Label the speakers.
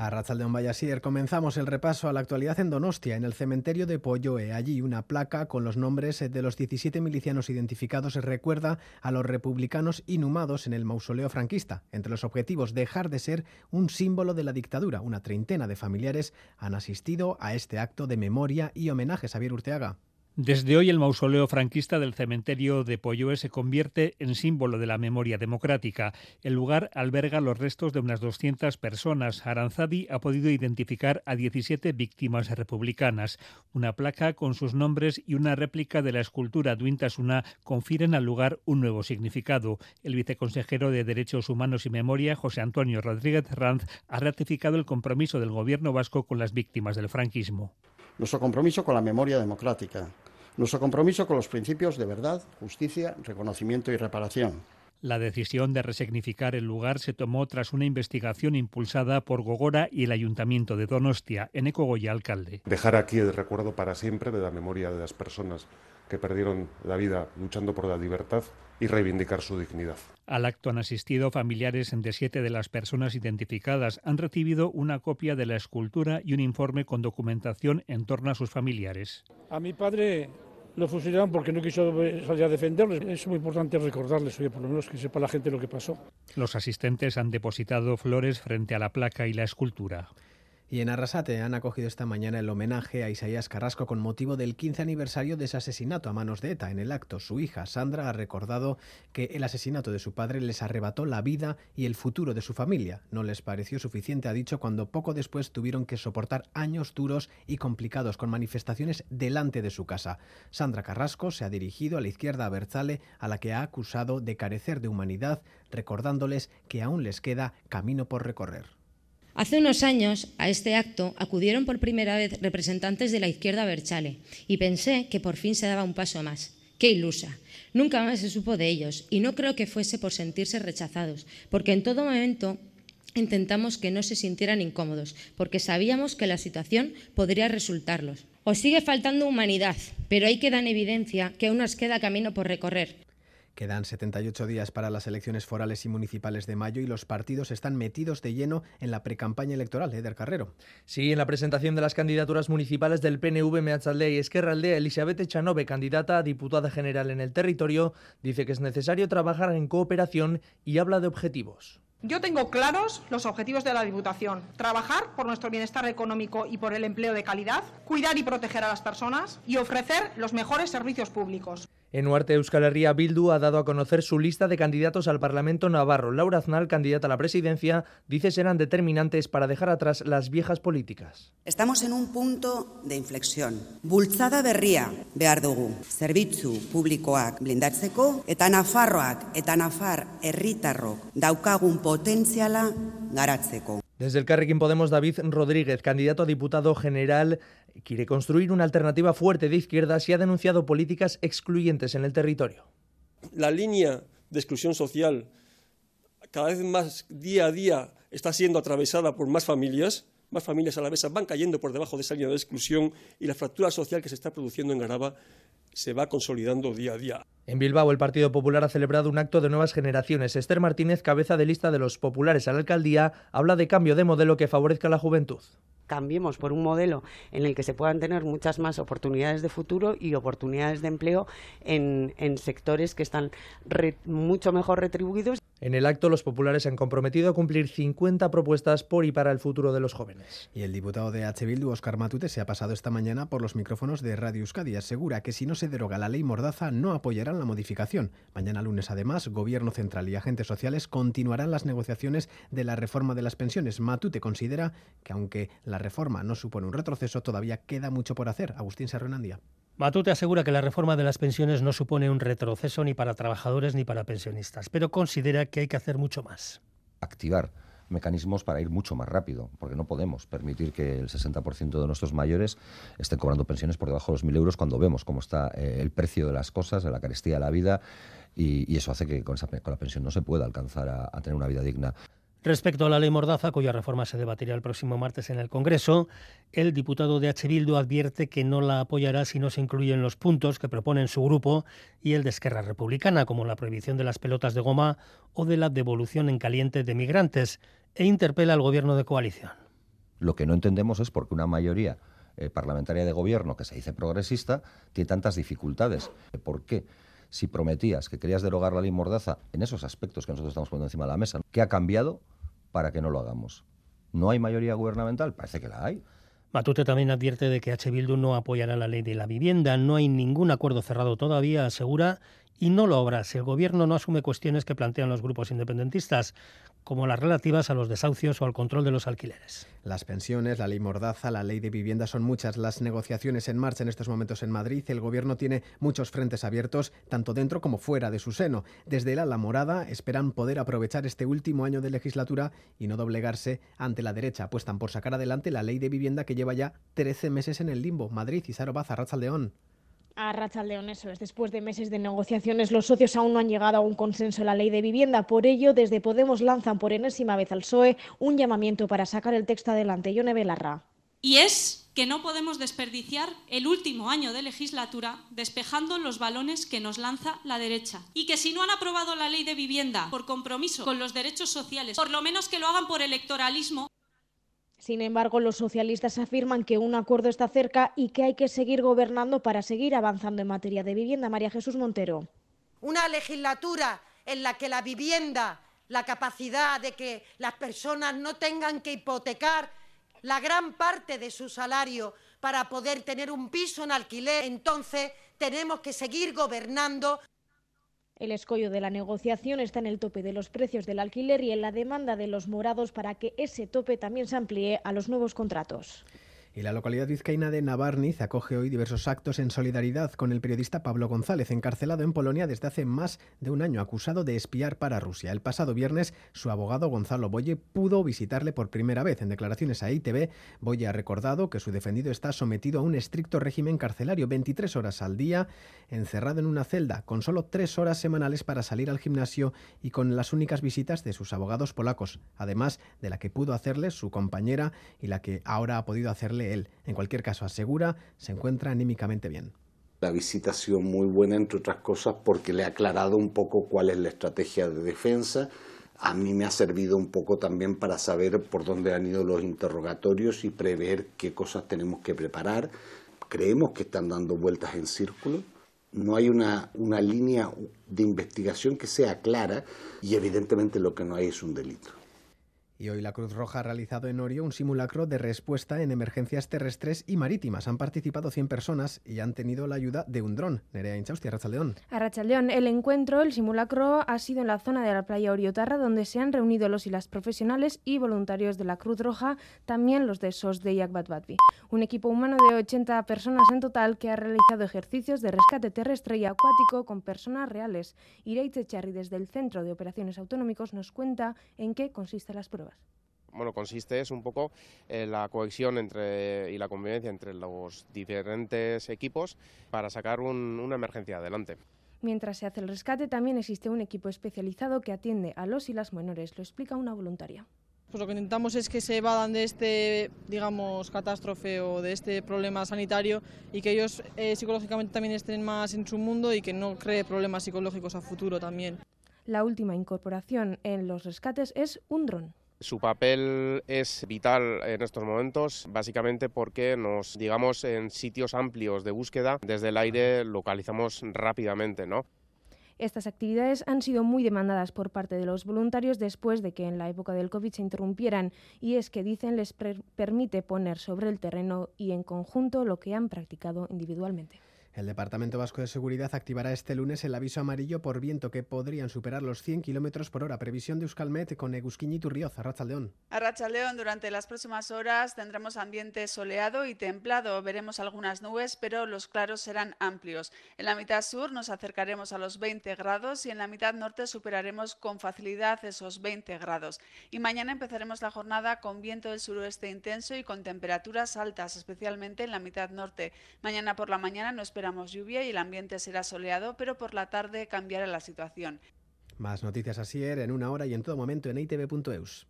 Speaker 1: A Ratzaldeón Vallasier comenzamos el repaso a la actualidad en Donostia, en el cementerio de Polloe. Allí una placa con los nombres de los 17 milicianos identificados recuerda a los republicanos inhumados en el mausoleo franquista. Entre los objetivos, dejar de ser un símbolo de la dictadura. Una treintena de familiares han asistido a este acto de memoria y homenaje. Xavier Urteaga.
Speaker 2: Desde hoy el mausoleo franquista del cementerio de Polloe se convierte en símbolo de la memoria democrática. El lugar alberga los restos de unas 200 personas. Aranzadi ha podido identificar a 17 víctimas republicanas. Una placa con sus nombres y una réplica de la escultura Duintasuna confieren al lugar un nuevo significado. El viceconsejero de Derechos Humanos y Memoria, José Antonio Rodríguez Ranz, ha ratificado el compromiso del gobierno vasco con las víctimas del franquismo.
Speaker 3: Nuestro compromiso con la memoria democrática nuestro compromiso con los principios de verdad, justicia, reconocimiento y reparación.
Speaker 2: La decisión de resignificar el lugar se tomó tras una investigación impulsada por Gogora y el Ayuntamiento de Donostia, en Ecogoya, alcalde.
Speaker 4: Dejar aquí el recuerdo para siempre de la memoria de las personas que perdieron la vida luchando por la libertad y reivindicar su dignidad.
Speaker 2: Al acto han asistido familiares de siete de las personas identificadas. Han recibido una copia de la escultura y un informe con documentación en torno a sus familiares.
Speaker 5: A mi padre lo fusilaron porque no quiso salir a defenderles. Es muy importante recordarles, oye, por lo menos que sepa la gente lo que pasó.
Speaker 2: Los asistentes han depositado flores frente a la placa y la escultura.
Speaker 1: Y en Arrasate han acogido esta mañana el homenaje a Isaías Carrasco con motivo del 15 aniversario de ese asesinato a manos de ETA. En el acto, su hija Sandra ha recordado que el asesinato de su padre les arrebató la vida y el futuro de su familia. No les pareció suficiente, ha dicho, cuando poco después tuvieron que soportar años duros y complicados con manifestaciones delante de su casa. Sandra Carrasco se ha dirigido a la izquierda Berzale, a la que ha acusado de carecer de humanidad, recordándoles que aún les queda camino por recorrer.
Speaker 6: Hace unos años a este acto acudieron por primera vez representantes de la izquierda Berchale y pensé que por fin se daba un paso más. ¡Qué ilusa! Nunca más se supo de ellos y no creo que fuese por sentirse rechazados, porque en todo momento intentamos que no se sintieran incómodos, porque sabíamos que la situación podría resultarlos. Os sigue faltando humanidad, pero ahí queda en evidencia que aún nos queda camino por recorrer.
Speaker 1: Quedan 78 días para las elecciones forales y municipales de mayo y los partidos están metidos de lleno en la precampaña electoral, Eder Carrero.
Speaker 7: Sí, en la presentación de las candidaturas municipales del PNV Meatzaldea y Esquerra Aldea, Elizabeth Echanove, candidata a diputada general en el territorio, dice que es necesario trabajar en cooperación y habla de objetivos.
Speaker 8: Yo tengo claros los objetivos de la Diputación. Trabajar por nuestro bienestar económico y por el empleo de calidad, cuidar y proteger a las personas y ofrecer los mejores servicios públicos.
Speaker 7: En Huarte Euskal Herria, Bildu ha dado a conocer su lista de candidatos al Parlamento Navarro. Laura Aznal, candidata a la presidencia, dice serán determinantes para dejar atrás las viejas políticas.
Speaker 9: Estamos en un punto de inflexión. Bultzada berria behar dugu. Zerbitzu publikoak blindatzeko eta Nafarroak eta Nafar herritarrok daukagun potentziala garatzeko.
Speaker 7: Desde el Carrequín Podemos, David Rodríguez, candidato a diputado general, quiere construir una alternativa fuerte de izquierdas y ha denunciado políticas excluyentes en el territorio.
Speaker 10: La línea de exclusión social cada vez más día a día está siendo atravesada por más familias, más familias a la vez van cayendo por debajo de esa línea de exclusión y la fractura social que se está produciendo en Araba se va consolidando día a día.
Speaker 7: En Bilbao, el Partido Popular ha celebrado un acto de nuevas generaciones. Esther Martínez, cabeza de lista de los populares a la alcaldía, habla de cambio de modelo que favorezca a la juventud
Speaker 11: cambiemos por un modelo en el que se puedan tener muchas más oportunidades de futuro y oportunidades de empleo en, sectores que están mucho mejor retribuidos.
Speaker 7: En el acto, los populares se han comprometido a cumplir 50 propuestas por y para el futuro de los jóvenes.
Speaker 1: Y el diputado de H. Bildu, Oscar Matute, se ha pasado esta mañana por los micrófonos de Radio Euskadi. Asegura que si no se deroga la ley Mordaza, no apoyarán la modificación. Mañana lunes, además, Gobierno Central y agentes sociales continuarán las negociaciones de la reforma de las pensiones. Matute considera que, aunque la reforma no supone un retroceso, todavía queda mucho por hacer. Agustín Serrenandía.
Speaker 12: Matute asegura que la reforma de las pensiones no supone un retroceso ni para trabajadores ni para pensionistas, pero considera que hay que hacer mucho más.
Speaker 13: Activar mecanismos para ir mucho más rápido, porque no podemos permitir que el 60% de nuestros mayores estén cobrando pensiones por debajo de los 1.000 euros cuando vemos cómo está eh, el precio de las cosas, de la carestía de la vida, y, eso hace que con, la pensión no se pueda alcanzar a tener una vida digna.
Speaker 12: Respecto a la ley Mordaza, cuya reforma se debatirá el próximo martes en el Congreso, el diputado de H. Bildu advierte que no la apoyará si no se incluyen los puntos que proponen su grupo y el de Esquerra Republicana, como la prohibición de las pelotas de goma o de la devolución en caliente de migrantes, e interpela al gobierno de coalición.
Speaker 13: Lo que no entendemos es por qué una mayoría eh, parlamentaria de gobierno que se dice progresista tiene tantas dificultades. ¿Por qué? Si prometías que querías derogar la ley Mordaza en esos aspectos que nosotros estamos poniendo encima de la mesa, ¿qué ha cambiado para que no lo hagamos? ¿No hay mayoría gubernamental? Parece que la hay.
Speaker 12: Matute también advierte de que H. Bildu no apoyará la ley de la vivienda. No hay ningún acuerdo cerrado todavía, asegura, y no lo habrá si el Gobierno no asume cuestiones que plantean los grupos independentistas, como las relativas a los desahucios o al control de los alquileres.
Speaker 1: Las pensiones, la ley Mordaza, la ley de vivienda son muchas las negociaciones en marcha en estos momentos en Madrid. El Gobierno tiene muchos frentes abiertos, tanto dentro como fuera de su seno. Desde la Morada esperan poder aprovechar este último año de legislatura y no doblegarse ante la derecha. Apuestan por sacar adelante la ley de vivienda que lleva ya 13 meses en el limbo. Madrid y Saro Baza, León.
Speaker 14: A León, eso es. Después de meses de negociaciones, los socios aún no han llegado a un consenso en la ley de vivienda. Por ello, desde Podemos lanzan por enésima vez al PSOE un llamamiento para sacar el texto adelante. Yone Belarra.
Speaker 15: Y es que no podemos desperdiciar el último año de legislatura despejando los balones que nos lanza la derecha. Y que si no han aprobado la ley de vivienda por compromiso con los derechos sociales, por lo menos que lo hagan por electoralismo.
Speaker 14: Sin embargo, los socialistas afirman que un acuerdo está cerca y que hay que seguir gobernando para seguir avanzando en materia de vivienda. María Jesús Montero.
Speaker 16: Una legislatura en la que la vivienda, la capacidad de que las personas no tengan que hipotecar la gran parte de su salario para poder tener un piso en alquiler, entonces tenemos que seguir gobernando
Speaker 14: el escollo de la negociación está en el tope de los precios del alquiler y en la demanda de los morados para que ese tope también se amplíe a los nuevos contratos.
Speaker 1: Y la localidad vizcaína de Navarniz acoge hoy diversos actos en solidaridad con el periodista Pablo González, encarcelado en Polonia desde hace más de un año, acusado de espiar para Rusia. El pasado viernes, su abogado Gonzalo Boye pudo visitarle por primera vez. En declaraciones a ITV, Boye ha recordado que su defendido está sometido a un estricto régimen carcelario, 23 horas al día, encerrado en una celda, con solo tres horas semanales para salir al gimnasio y con las únicas visitas de sus abogados polacos, además de la que pudo hacerle su compañera y la que ahora ha podido hacerle él. En cualquier caso, asegura, se encuentra anímicamente bien.
Speaker 17: La visita ha sido muy buena, entre otras cosas, porque le ha aclarado un poco cuál es la estrategia de defensa. A mí me ha servido un poco también para saber por dónde han ido los interrogatorios y prever qué cosas tenemos que preparar. Creemos que están dando vueltas en círculo. No hay una, una línea de investigación que sea clara y evidentemente lo que no hay es un delito.
Speaker 1: Y hoy la Cruz Roja ha realizado en Orio un simulacro de respuesta en emergencias terrestres y marítimas. Han participado 100 personas y han tenido la ayuda de un dron. Nerea Inchausti, Arrachaldeón.
Speaker 14: Arrachaldeón, el encuentro, el simulacro, ha sido en la zona de la playa Oriotarra, donde se han reunido los y las profesionales y voluntarios de la Cruz Roja, también los de SOS de Yakbatbatvi. Un equipo humano de 80 personas en total que ha realizado ejercicios de rescate terrestre y acuático con personas reales. Ireitze Charri, desde el Centro de Operaciones Autonómicos, nos cuenta en qué consisten las pruebas
Speaker 18: bueno, consiste es un poco en la cohesión entre, y la convivencia entre los diferentes equipos para sacar una emergencia adelante.
Speaker 14: Mientras se hace el rescate, también existe un equipo especializado que atiende a los y las menores, lo explica una voluntaria.
Speaker 19: Pues lo que intentamos es que se evadan de este, digamos, catástrofe o de este problema sanitario y que ellos eh, psicológicamente también estén más en su mundo y que no cree problemas psicológicos a futuro también.
Speaker 14: La última incorporación en los rescates es un dron.
Speaker 18: Su papel es vital en estos momentos, básicamente porque nos, digamos, en sitios amplios de búsqueda, desde el aire localizamos rápidamente, ¿no?
Speaker 14: Estas actividades han sido muy demandadas por parte de los voluntarios después de que en la época del COVID se interrumpieran y es que dicen les permite poner sobre el terreno y en conjunto lo que han practicado individualmente.
Speaker 1: El Departamento Vasco de Seguridad activará este lunes el aviso amarillo por viento que podrían superar los 100 kilómetros por hora. Previsión de Euskalmet con Egusquiñi Turrioz, Arrachaldeón.
Speaker 20: Arrachaldeón, durante las próximas horas tendremos ambiente soleado y templado. Veremos algunas nubes, pero los claros serán amplios. En la mitad sur nos acercaremos a los 20 grados y en la mitad norte superaremos con facilidad esos 20 grados. Y mañana empezaremos la jornada con viento del suroeste intenso y con temperaturas altas, especialmente en la mitad norte. Mañana por la mañana no esperamos lluvia y el ambiente será soleado, pero por la tarde cambiará la situación.
Speaker 1: Más noticias así en una hora y en todo momento en itv.eus.